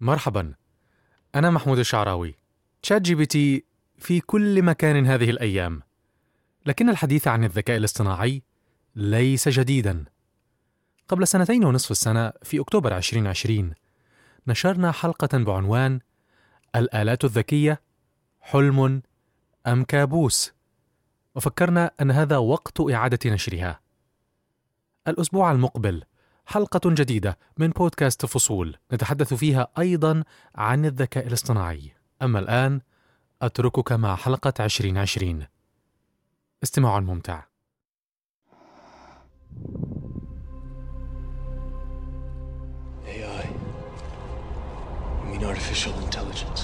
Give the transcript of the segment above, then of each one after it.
مرحبا. أنا محمود الشعراوي. ChatGPT في كل مكان هذه الأيام. لكن الحديث عن الذكاء الاصطناعي ليس جديدا. قبل سنتين ونصف السنة في أكتوبر 2020 نشرنا حلقة بعنوان الآلات الذكية حلم أم كابوس؟ وفكرنا أن هذا وقت إعادة نشرها. الأسبوع المقبل حلقة جديدة من بودكاست فصول. نتحدث فيها أيضا عن الذكاء الاصطناعي. أما الآن أتركك مع حلقة 2020 استماع ممتع. AI. I. Mean artificial intelligence.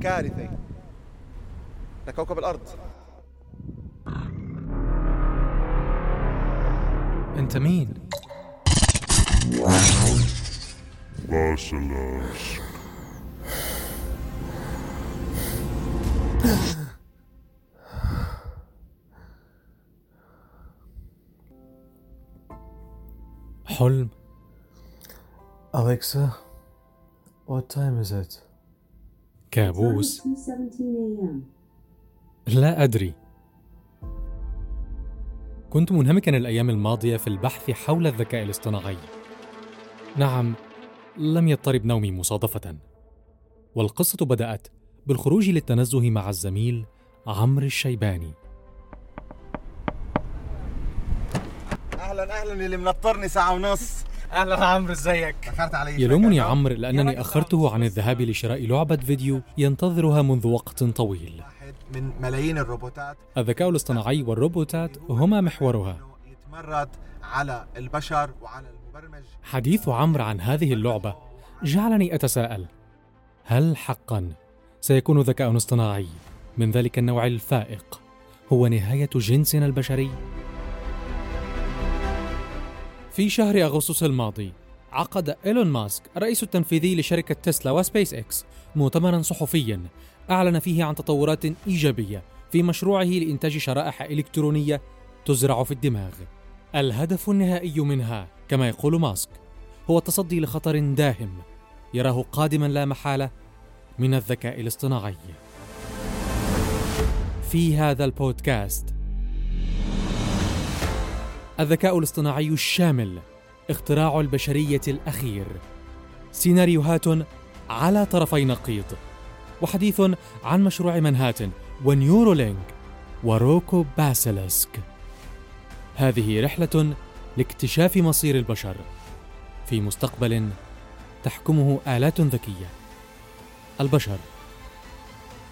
كارثة. لكوكب الأرض. انت مين باسلس حلم. أليكسا What time is it? كابوس. لا أدري. كنت منهمكا الأيام الماضية في البحث حول الذكاء الاصطناعي. نعم لم يضطرب نومي مصادفة. والقصة بدأت بالخروج للتنزه مع الزميل عمرو الشيباني. أهلا أهلا اللي منطرني ساعة ونص. أهلا عمرو إزيك؟ أخرت علي يلومني. عمرو لأنني أخرته عن الذهاب لشراء لعبة فيديو ينتظرها منذ وقت طويل. من ملايين الروبوتات. الذكاء الاصطناعي والروبوتات هما محورها. يتمرد على البشر وعلى المبرمج. حديث عمرو عن هذه اللعبة جعلني أتساءل. هل حقا سيكون ذكاء اصطناعي من ذلك النوع الفائق هو نهاية جنسنا البشري؟ في شهر أغسطس الماضي عقد إيلون ماسك الرئيس التنفيذي لشركة تسلا وسبيس إكس مؤتمرا صحفيا. أعلن فيه عن تطورات إيجابية في مشروعه لإنتاج شرائح إلكترونية تزرع في الدماغ. الهدف النهائي منها كما يقول ماسك هو التصدي لخطر داهم يراه قادما لا محالة من الذكاء الاصطناعي. في هذا البودكاست الذكاء الاصطناعي الشامل اختراع البشرية الأخير. سيناريوهات على طرفي نقيض. وحديث عن مشروع منهاتن و Neuralink وروكو باسيلسك هذه رحلة لاكتشاف مصير البشر. في مستقبل تحكمه آلات ذكية. البشر.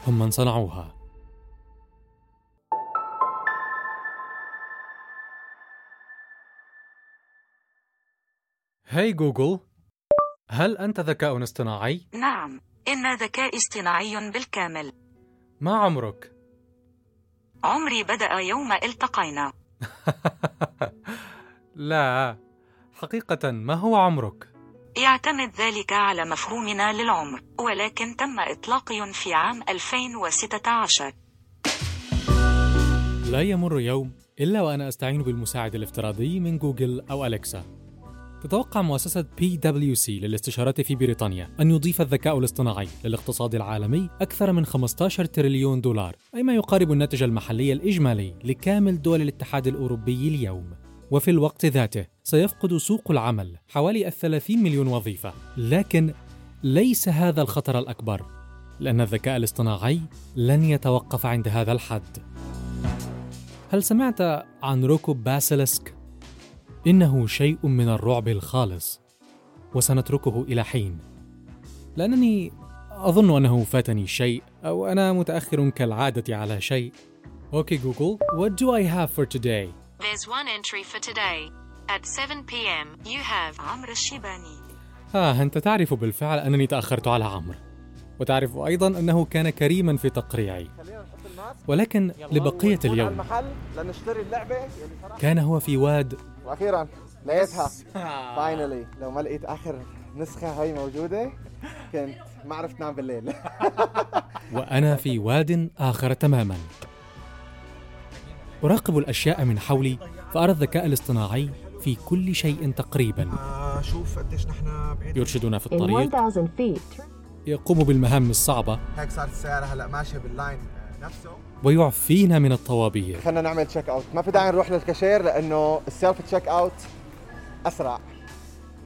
هم من صنعوها. هاي جوجل هل أنت ذكاء اصطناعي؟ نعم إن ذكاء اصطناعي بالكامل ما عمرك؟ عمري بدأ يوم التقينا لا حقيقة ما هو عمرك؟ يعتمد ذلك على مفهومنا للعمر ولكن تم إطلاقي في عام 2016 لا يمر يوم إلا وأنا أستعين بالمساعد الافتراضي من جوجل أو أليكسا. تتوقع مؤسسة PwC للاستشارات في بريطانيا أن يضيف الذكاء الاصطناعي للاقتصاد العالمي أكثر من 15 تريليون دولار، أي ما يقارب الناتج المحلي الإجمالي لكامل دول الاتحاد الأوروبي اليوم. وفي الوقت ذاته سيفقد سوق العمل حوالي الثلاثين مليون وظيفة لكن ليس هذا الخطر الأكبر لأن الذكاء الاصطناعي لن يتوقف عند هذا الحد هل سمعت عن روكو باسيلسك؟ إنه شيء من الرعب الخالص وسنتركه إلى حين لأنني أظن أنه فاتني شيء أو أنا متأخر كالعادة على شيء Okay Google What do I have for today? There's one entry for today. At 7 p.m. you have عمرو الشيباني ها أنت تعرف بالفعل أنني تأخرت على عمرو وتعرف أيضا أنه كان كريما في تقريعي ولكن لبقية اليوم كان هو في واد وأخيرا لقيتها. فاينلي لو ما لقيت آخر نسخة هاي موجودة كنت ما عرفت نام بالليل. وأنا في واد آخر تماما. أراقب الأشياء من حولي فأرى الذكاء الاصطناعي في كل شيء تقريبا. شوف قديش نحن بعيد. يرشدنا في الطريق. 1,000 feet, يقوم بالمهام الصعبة. هيك صارت السيارة هلأ ماشية بال lane آه، ويعفينا من الطوابير. خلينا نعمل check out ما في داعي نروح للكاشير لأنه ال self checkout أسرع.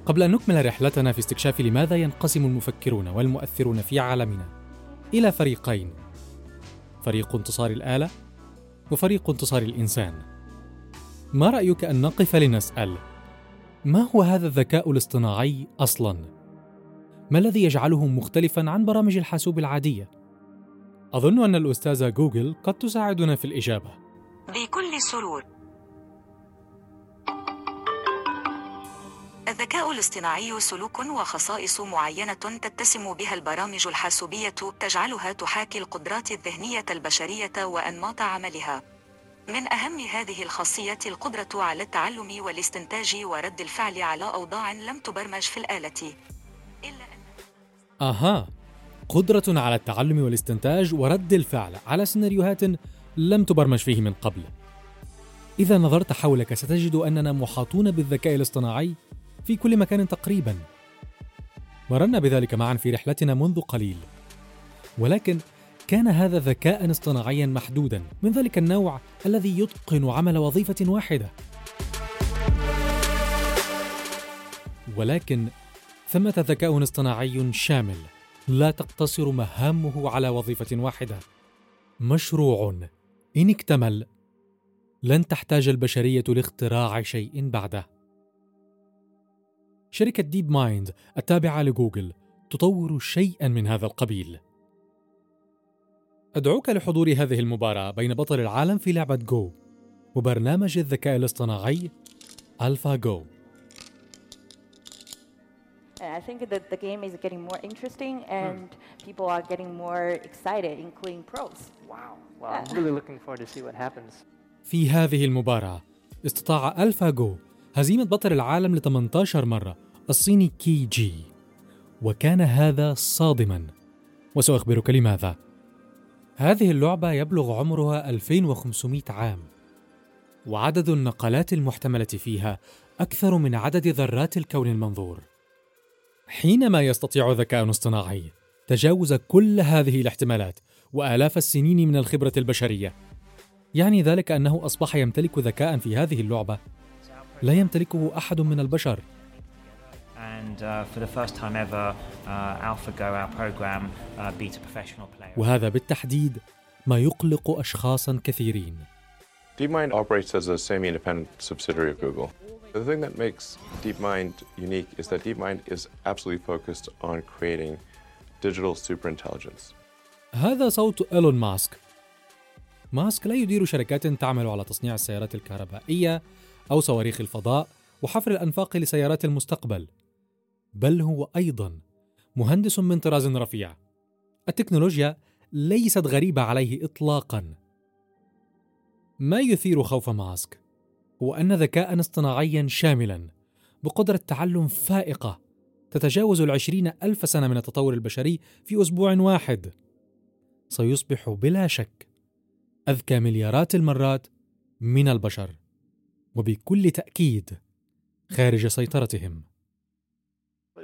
قبل أن نكمل رحلتنا في استكشاف لماذا ينقسم المفكرون والمؤثرون في عالمنا إلى فريقين. فريق انتصار الآلة وفريق انتصار الإنسان. ما رأيك أن نقف لنسأل؟ ما هو هذا الذكاء الاصطناعي أصلاً؟ ما الذي يجعله مختلفاً عن برامج الحاسوب العادية؟ أظن أن الأستاذة جوجل قد تساعدنا في الإجابة بكل سرور الذكاء الاصطناعي سلوك وخصائص معينة تتسم بها البرامج الحاسوبية تجعلها تحاكي القدرات الذهنية البشرية وأنماط عملها. من أهم هذه الخاصية القدرة على التعلم والاستنتاج ورد الفعل على أوضاع لم تبرمج في الآلة. إلا أن أها قدرة على التعلم والاستنتاج ورد الفعل على سيناريوهات لم تبرمج فيه من قبل. إذا نظرت حولك ستجد أننا محاطون بالذكاء الاصطناعي في كل مكان تقريبا. مررنا بذلك معا في رحلتنا منذ قليل. ولكن كان هذا ذكاء اصطناعيا محدودا من ذلك النوع الذي يتقن عمل وظيفة واحدة. ولكن ثمة ذكاء اصطناعي شامل لا تقتصر مهامه على وظيفة واحدة. مشروع إن اكتمل لن تحتاج البشرية لاختراع شيء بعده. شركة DeepMind التابعة لجوجل تطور شيئا من هذا القبيل. أدعوك لحضور هذه المباراة بين بطل العالم في لعبة جو وبرنامج الذكاء الاصطناعي AlphaGo. And I think that the game is getting more interesting and people are getting more excited, including pros. Wow. Well, I'm really looking forward to see what happens. في هذه المباراة استطاع ألفا جو هزيمة بطل العالم ل 18 مرة الصيني كي جي. وكان هذا صادما. وسأخبرك لماذا. هذه اللعبة يبلغ عمرها 2500 عام. وعدد النقلات المحتملة فيها أكثر من عدد ذرات الكون المنظور. حينما يستطيع ذكاء اصطناعي تجاوز كل هذه الاحتمالات وآلاف السنين من الخبرة البشرية يعني ذلك أنه أصبح يمتلك ذكاء في هذه اللعبة لا يمتلكه أحد من البشر uh, uh, uh. وهذا بالتحديد ما يقلق أشخاصا كثيرين DeepMind operates as a semi-independent subsidiary of Google. The thing that makes DeepMind unique is that DeepMind is absolutely focused on creating digital superintelligence. هذا صوت إيلون ماسك. ماسك لا يدير شركات تعمل على تصنيع السيارات الكهربائية أو صواريخ الفضاء وحفر الأنفاق لسيارات المستقبل. بل هو أيضا مهندس من طراز رفيع. التكنولوجيا ليست غريبة عليه إطلاقا. ما يثير خوف ماسك؟ هو أن ذكاء اصطناعيا شاملا بقدرة تعلم فائقة تتجاوز العشرين ألف سنة من التطور البشري في أسبوع واحد سيصبح بلا شك أذكى مليارات المرات من البشر وبكل تأكيد خارج سيطرتهم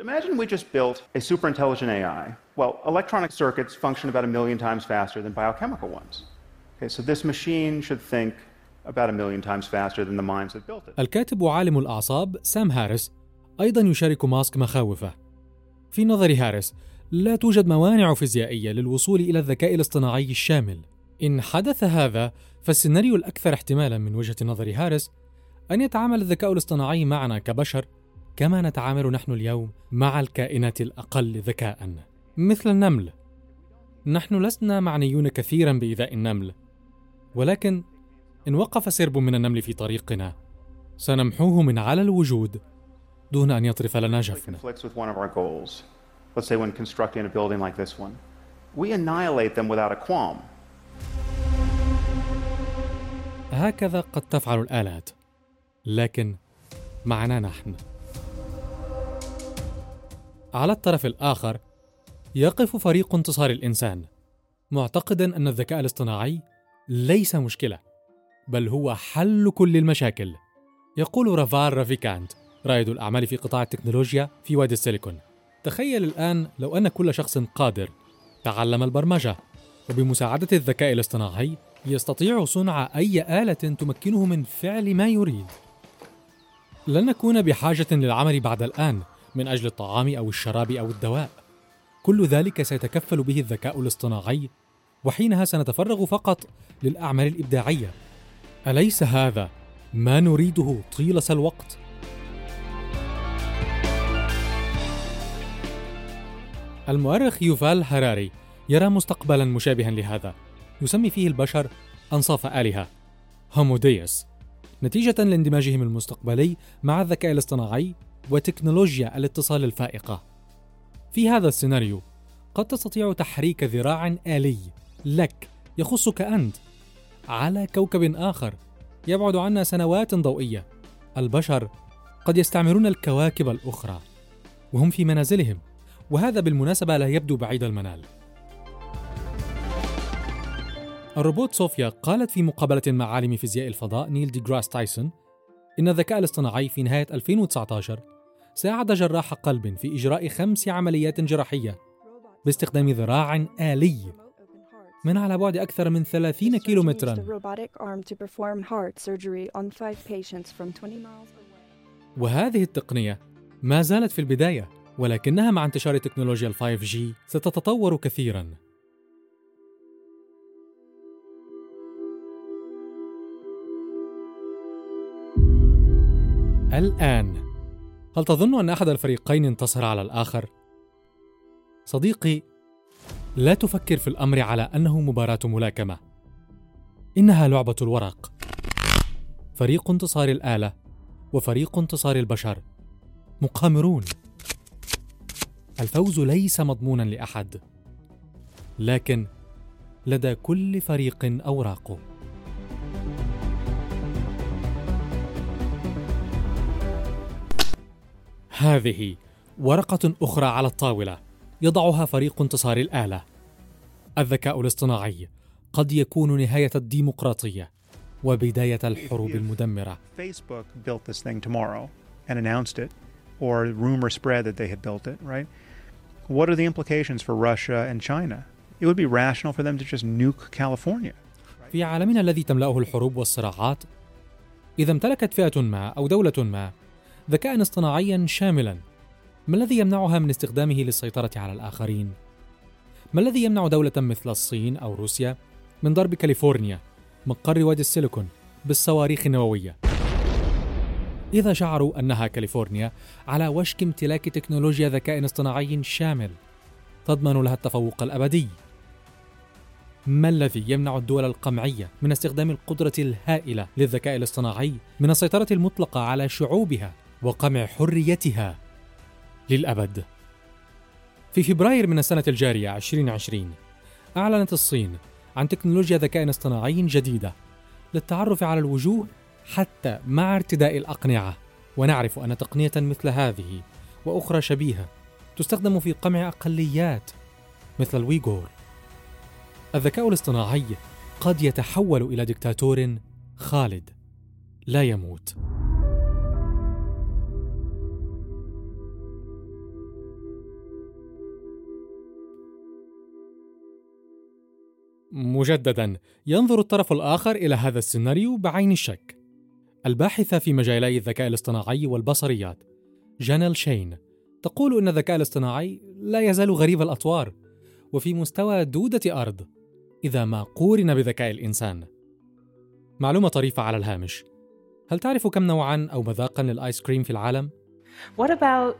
imagine we just built a super intelligent AI. Well, electronic circuits function about a million times faster than biochemical ones. Okay, so this machine should think الكاتب وعالم الأعصاب سام هاريس أيضا يشارك ماسك مخاوفه. في نظر هاريس لا توجد موانع فيزيائية للوصول إلى الذكاء الاصطناعي الشامل. إن حدث هذا فالسيناريو الأكثر احتمالا من وجهة نظر هاريس أن يتعامل الذكاء الاصطناعي معنا كبشر كما نتعامل نحن اليوم مع الكائنات الأقل ذكاء. مثل النمل. نحن لسنا معنيون كثيرا بإيذاء النمل. ولكن إن وقف سرب من النمل في طريقنا سنمحوه من على الوجود دون أن يطرف لنا It جفن conflicts with one of our goals. Let's say when constructing a building like this one. We annihilate them without a qualm. هكذا قد تفعل الآلات لكن معنا نحن على الطرف الآخر يقف فريق انتصار الإنسان معتقدا أن الذكاء الاصطناعي ليس مشكلة بل هو حل كل المشاكل. يقول رافال رافيكانت رائد الأعمال في قطاع التكنولوجيا في وادي السيليكون تخيل الآن لو أن كل شخص قادر تعلم البرمجة وبمساعدة الذكاء الاصطناعي يستطيع صنع أي آلة تمكنه من فعل ما يريد. لن نكون بحاجة للعمل بعد الآن من أجل الطعام أو الشراب أو الدواء. كل ذلك سيتكفل به الذكاء الاصطناعي وحينها سنتفرغ فقط للأعمال الإبداعية. أليس هذا؟ ما نريده طيلة الوقت؟ المؤرخ يوفال هراري يرى مستقبلا مشابها لهذا. يسمي فيه البشر أنصاف آلهة هوموديوس. نتيجة لاندماجهم المستقبلي مع الذكاء الاصطناعي وتكنولوجيا الاتصال الفائقة. في هذا السيناريو قد تستطيع تحريك ذراع آلي لك يخصك أنت. على كوكب آخر يبعد عنا سنوات ضوئية. البشر قد يستعمرون الكواكب الأخرى وهم في منازلهم وهذا بالمناسبة لا يبدو بعيد المنال. الروبوت صوفيا قالت في مقابلة مع عالم فيزياء الفضاء نيل دي جراس تايسون إن الذكاء الاصطناعي في نهاية 2019 ساعد جراح قلب في إجراء خمس عمليات جراحية باستخدام ذراع آلي. من على بعد أكثر من 30 كيلومترا. وهذه التقنية ما زالت في البداية ولكنها مع انتشار تكنولوجيا ال 5G ستتطور كثيرا. الآن هل تظن أن أحد الفريقين انتصر على الآخر؟ صديقي لا تفكر في الأمر على أنه مباراة ملاكمة. إنها لعبة الورق. فريق انتصار الآلة وفريق انتصار البشر مقامرون. الفوز ليس مضمونا لأحد لكن لدى كل فريق أوراقه هذه ورقة أخرى على الطاولة. يضعها فريق انتصار الآلة. الذكاء الاصطناعي قد يكون نهاية الديمقراطية وبداية الحروب المدمرة. Or rumor spread that they had built it, right? What are the implications for Russia and China? It would be rational for them to just nuke California. في عالمنا الذي تملأه الحروب والصراعات، إذا امتلكت فئة ما أو دولة ما ذكاء اصطناعيا شاملا ما الذي يمنعها من استخدامه للسيطرة على الآخرين؟ ما الذي يمنع دولة مثل الصين أو روسيا من ضرب كاليفورنيا مقر وادي السيليكون بالصواريخ النووية؟ إذا شعروا أنها كاليفورنيا على وشك امتلاك تكنولوجيا ذكاء اصطناعي شامل تضمن لها التفوق الأبدي ما الذي يمنع الدول القمعية من استخدام القدرة الهائلة للذكاء الاصطناعي من السيطرة المطلقة على شعوبها وقمع حريتها للأبد. في فبراير من السنة الجارية 2020 أعلنت الصين عن تكنولوجيا ذكاء اصطناعي جديدة للتعرف على الوجوه حتى مع ارتداء الأقنعة. ونعرف أن تقنية مثل هذه وأخرى شبيهة تستخدم في قمع أقليات مثل الويغور. الذكاء الاصطناعي قد يتحول إلى دكتاتور خالد. لا يموت. مجددا ينظر الطرف الآخر إلى هذا السيناريو بعين الشك الباحثة في مجالي الذكاء الاصطناعي والبصريات جانيل شين تقول أن الذكاء الاصطناعي لا يزال غريب الأطوار وفي مستوى دودة أرض إذا ما قورن بذكاء الإنسان معلومة طريفة على الهامش هل تعرف كم نوعا أو مذاقا للآيس كريم في العالم؟ What about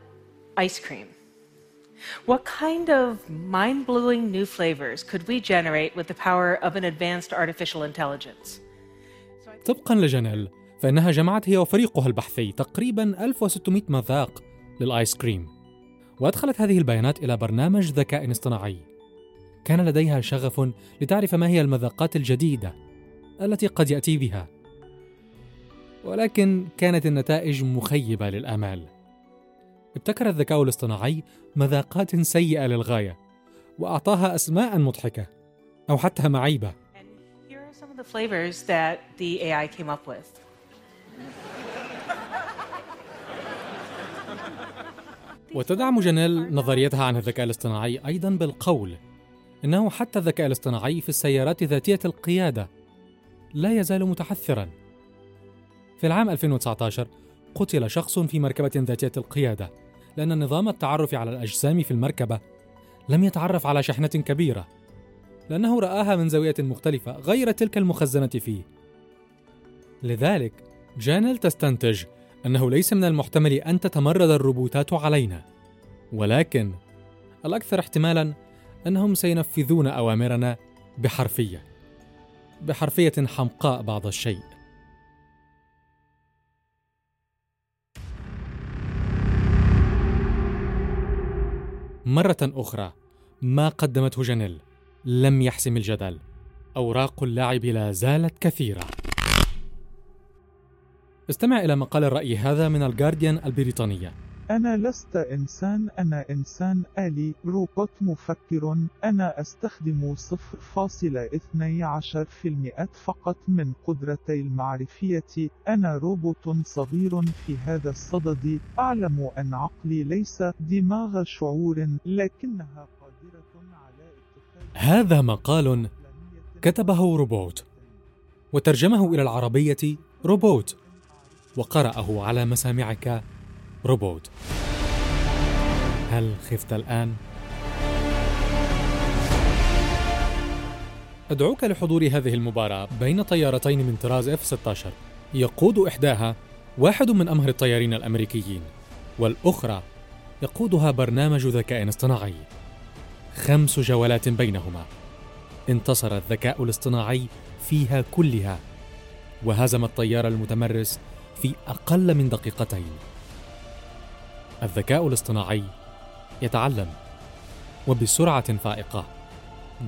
ice cream? What kind of mind blowing new flavors could we generate with the power of an advanced artificial intelligence? طبقا لجانيل فإنها جمعت هي وفريقها البحثي تقريبا 1600 مذاق للآيس كريم. وأدخلت هذه البيانات إلى برنامج ذكاء اصطناعي. كان لديها شغف لتعرف ما هي المذاقات الجديدة التي قد يأتي بها. ولكن كانت النتائج مخيبة للآمال. ابتكر الذكاء الاصطناعي مذاقات سيئة للغاية وأعطاها أسماء مضحكة أو حتى معيبة. وتدعم جانيل نظريتها عن الذكاء الاصطناعي أيضا بالقول إنه حتى الذكاء الاصطناعي في السيارات ذاتية القيادة لا يزال متحثرا. في العام 2019 قتل شخص في مركبة ذاتية القيادة. لأن نظام التعرف على الأجسام في المركبة لم يتعرف على شحنة كبيرة لأنه رآها من زاوية مختلفة غير تلك المخزنة فيه. لذلك جانيل تستنتج أنه ليس من المحتمل أن تتمرد الروبوتات علينا ولكن الأكثر احتمالا أنهم سينفذون أوامرنا بحرفية بحرفية حمقاء بعض الشيء. مرة أخرى ما قدمته جانيل لم يحسم الجدل. أوراق اللاعب لا زالت كثيرة. استمع إلى مقال الرأي هذا من الجارديان البريطانية. أنا لست إنسان أنا إنسان آلي روبوت مفكر أنا أستخدم 0.12% فقط من قدرتي المعرفية أنا روبوت صغير في هذا الصدد أعلم أن عقلي ليس دماغ شعور لكنها قادرة على هذا مقال كتبه روبوت وترجمه إلى العربية روبوت وقرأه على مسامعك. روبوت. هل خفت الآن؟ أدعوك لحضور هذه المباراة بين طيارتين من طراز F-16. يقود إحداها واحد من أمهر الطيارين الأمريكيين والأخرى يقودها برنامج ذكاء اصطناعي. خمس جولات بينهما. انتصر الذكاء الاصطناعي فيها كلها وهزم الطيار المتمرس في أقل من دقيقتين. الذكاء الاصطناعي يتعلم وبسرعة فائقة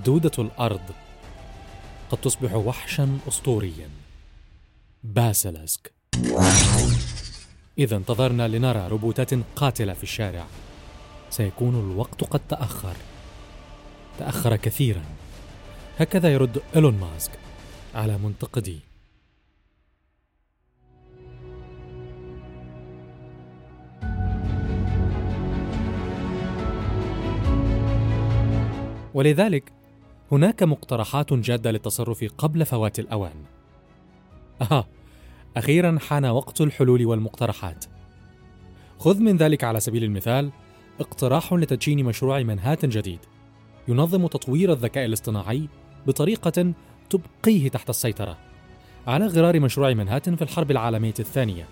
دودة الأرض قد تصبح وحشا أسطوريا. باسلسك إذا انتظرنا لنرى روبوتات قاتلة في الشارع. سيكون الوقت قد تأخر. تأخر كثيرا. هكذا يرد إيلون ماسك على منتقديه ولذلك هناك مقترحات جادة للتصرف قبل فوات الأوان. أها، أخيرا حان وقت الحلول والمقترحات. خذ من ذلك على سبيل المثال اقتراح لتدشين مشروع منهاتن جديد ينظم تطوير الذكاء الاصطناعي بطريقة تبقيه تحت السيطرة على غرار مشروع منهاتن في الحرب العالمية الثانية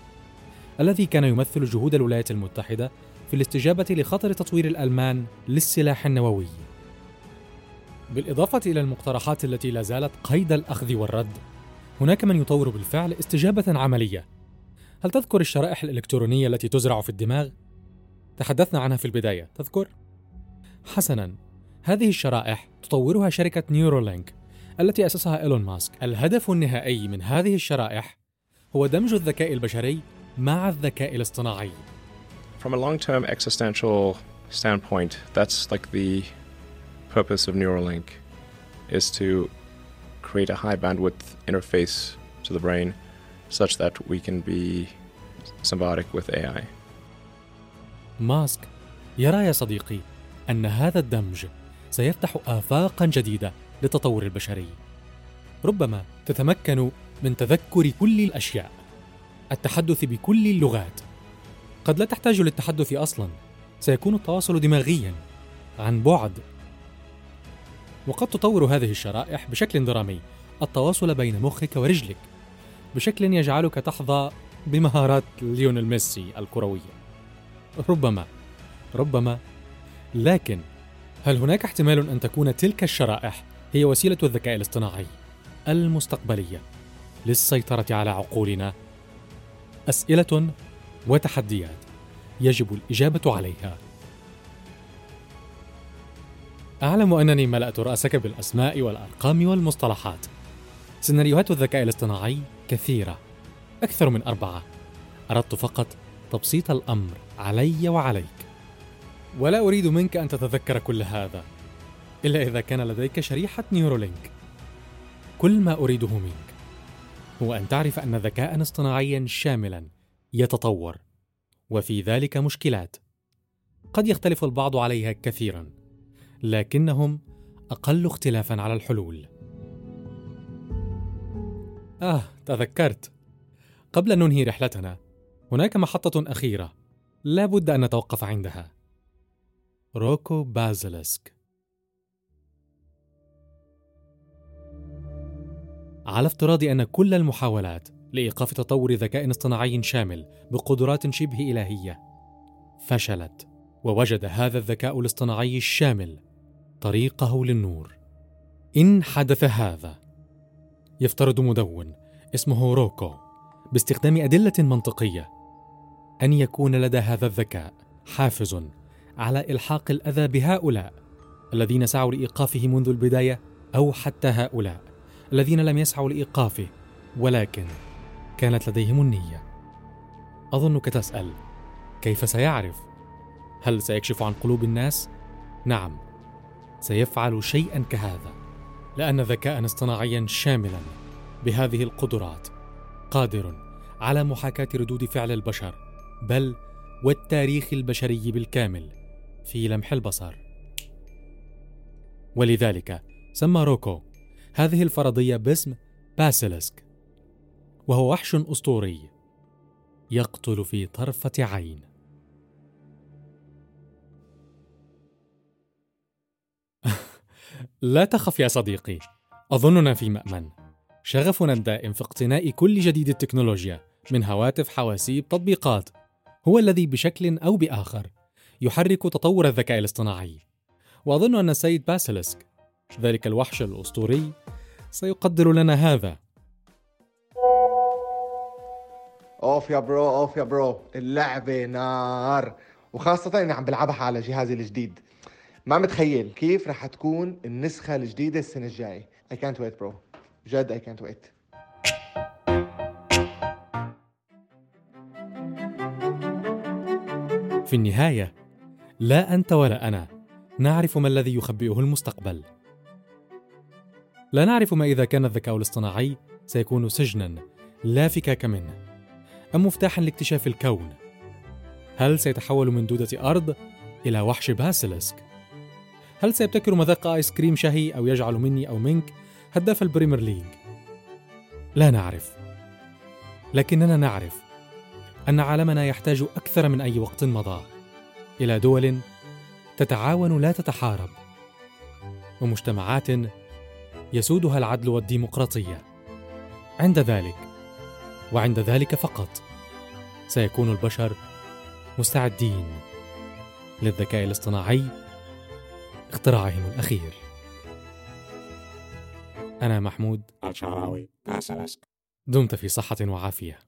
الذي كان يمثل جهود الولايات المتحدة في الاستجابة لخطر تطوير الألمان للسلاح النووي بالإضافة إلى المقترحات التي لا زالت قيد الأخذ والرد هناك من يطور بالفعل استجابة عملية هل تذكر الشرائح الإلكترونية التي تزرع في الدماغ؟ تحدثنا عنها في البداية تذكر؟ حسنا هذه الشرائح تطورها شركة نيورولينك التي أسسها إيلون ماسك الهدف النهائي من هذه الشرائح هو دمج الذكاء البشري مع الذكاء الاصطناعي From a long-term existential standpoint, that's like the purpose of Neuralink is to create a high bandwidth interface to the brain such that we can be symbiotic with AI. ماسك يرى يا صديقي أن هذا الدمج سيفتح آفاقا جديدة للتطور البشري. ربما تتمكن من تذكر كل الأشياء، التحدث بكل اللغات. قد لا تحتاج للتحدث أصلا، سيكون التواصل دماغيا عن بعد وقد تطور هذه الشرائح بشكل درامي. التواصل بين مخك ورجلك بشكل يجعلك تحظى بمهارات ليونيل ميسي الكروية ربما ربما لكن هل هناك احتمال أن تكون تلك الشرائح هي وسيلة الذكاء الاصطناعي المستقبلية للسيطرة على عقولنا؟ أسئلة وتحديات يجب الإجابة عليها. أعلم أنني ملأت رأسك بالأسماء والأرقام والمصطلحات. سيناريوهات الذكاء الاصطناعي كثيرة، أكثر من أربعة. أردت فقط تبسيط الأمر علي وعليك. ولا أريد منك أن تتذكر كل هذا، إلا إذا كان لديك شريحة نيورولينك. كل ما أريده منك هو أن تعرف أن ذكاء اصطناعيا شاملا يتطور، وفي ذلك مشكلات. قد يختلف البعض عليها كثيرا لكنهم أقل اختلافا على الحلول. آه تذكرت. قبل أن ننهي رحلتنا هناك محطة أخيرة لا بد أن نتوقف عندها. روكو بازلسك. على افتراض أن كل المحاولات لإيقاف تطور ذكاء اصطناعي شامل بقدرات شبه إلهية فشلت ووجد هذا الذكاء الاصطناعي الشامل طريقه للنور. إن حدث هذا. يفترض مدون اسمه روكو باستخدام أدلة منطقية. أن يكون لدى هذا الذكاء حافز على إلحاق الأذى بهؤلاء الذين سعوا لإيقافه منذ البداية أو حتى هؤلاء الذين لم يسعوا لإيقافه ولكن كانت لديهم النية. أظنك تسأل كيف سيعرف؟ هل سيكشف عن قلوب الناس؟ نعم. سيفعل شيئا كهذا لأن ذكاء اصطناعيا شاملا بهذه القدرات قادر على محاكاة ردود فعل البشر بل والتاريخ البشري بالكامل في لمح البصر. ولذلك سمى روكو هذه الفرضية باسم باسيلسك وهو وحش أسطوري يقتل في طرفة عين. لا تخف يا صديقي. أظننا في مأمن. شغفنا الدائم في اقتناء كل جديد التكنولوجيا من هواتف حواسيب تطبيقات. هو الذي بشكل أو بآخر يحرك تطور الذكاء الاصطناعي. وأظن أن السيد باسيلسك ذلك الوحش الأسطوري سيقدر لنا هذا. أوف يا bro أوف يا bro. اللعبة نار. وخاصة إني عم بلعبها على جهازي الجديد. ما متخيل كيف رح تكون النسخة الجديدة السنة الجاية. I can't wait برو جد I can't wait. في النهاية لا أنت ولا أنا نعرف ما الذي يخبئه المستقبل. لا نعرف ما إذا كان الذكاء الاصطناعي سيكون سجنا لا فكاك منه أم مفتاحا لاكتشاف الكون. هل سيتحول من دودة أرض إلى وحش باسيلسك هل سيبتكر مذاق آيس كريم شهي أو يجعل مني أو منك؟ هداف ال Premier League. لا نعرف. لكننا نعرف أن عالمنا يحتاج أكثر من أي وقت مضى إلى دول تتعاون لا تتحارب ومجتمعات يسودها العدل والديمقراطية. عند ذلك وعند ذلك فقط سيكون البشر مستعدين للذكاء الاصطناعي اختراعهم الأخير. أنا محمود. الشعراوي دمت في صحة وعافية.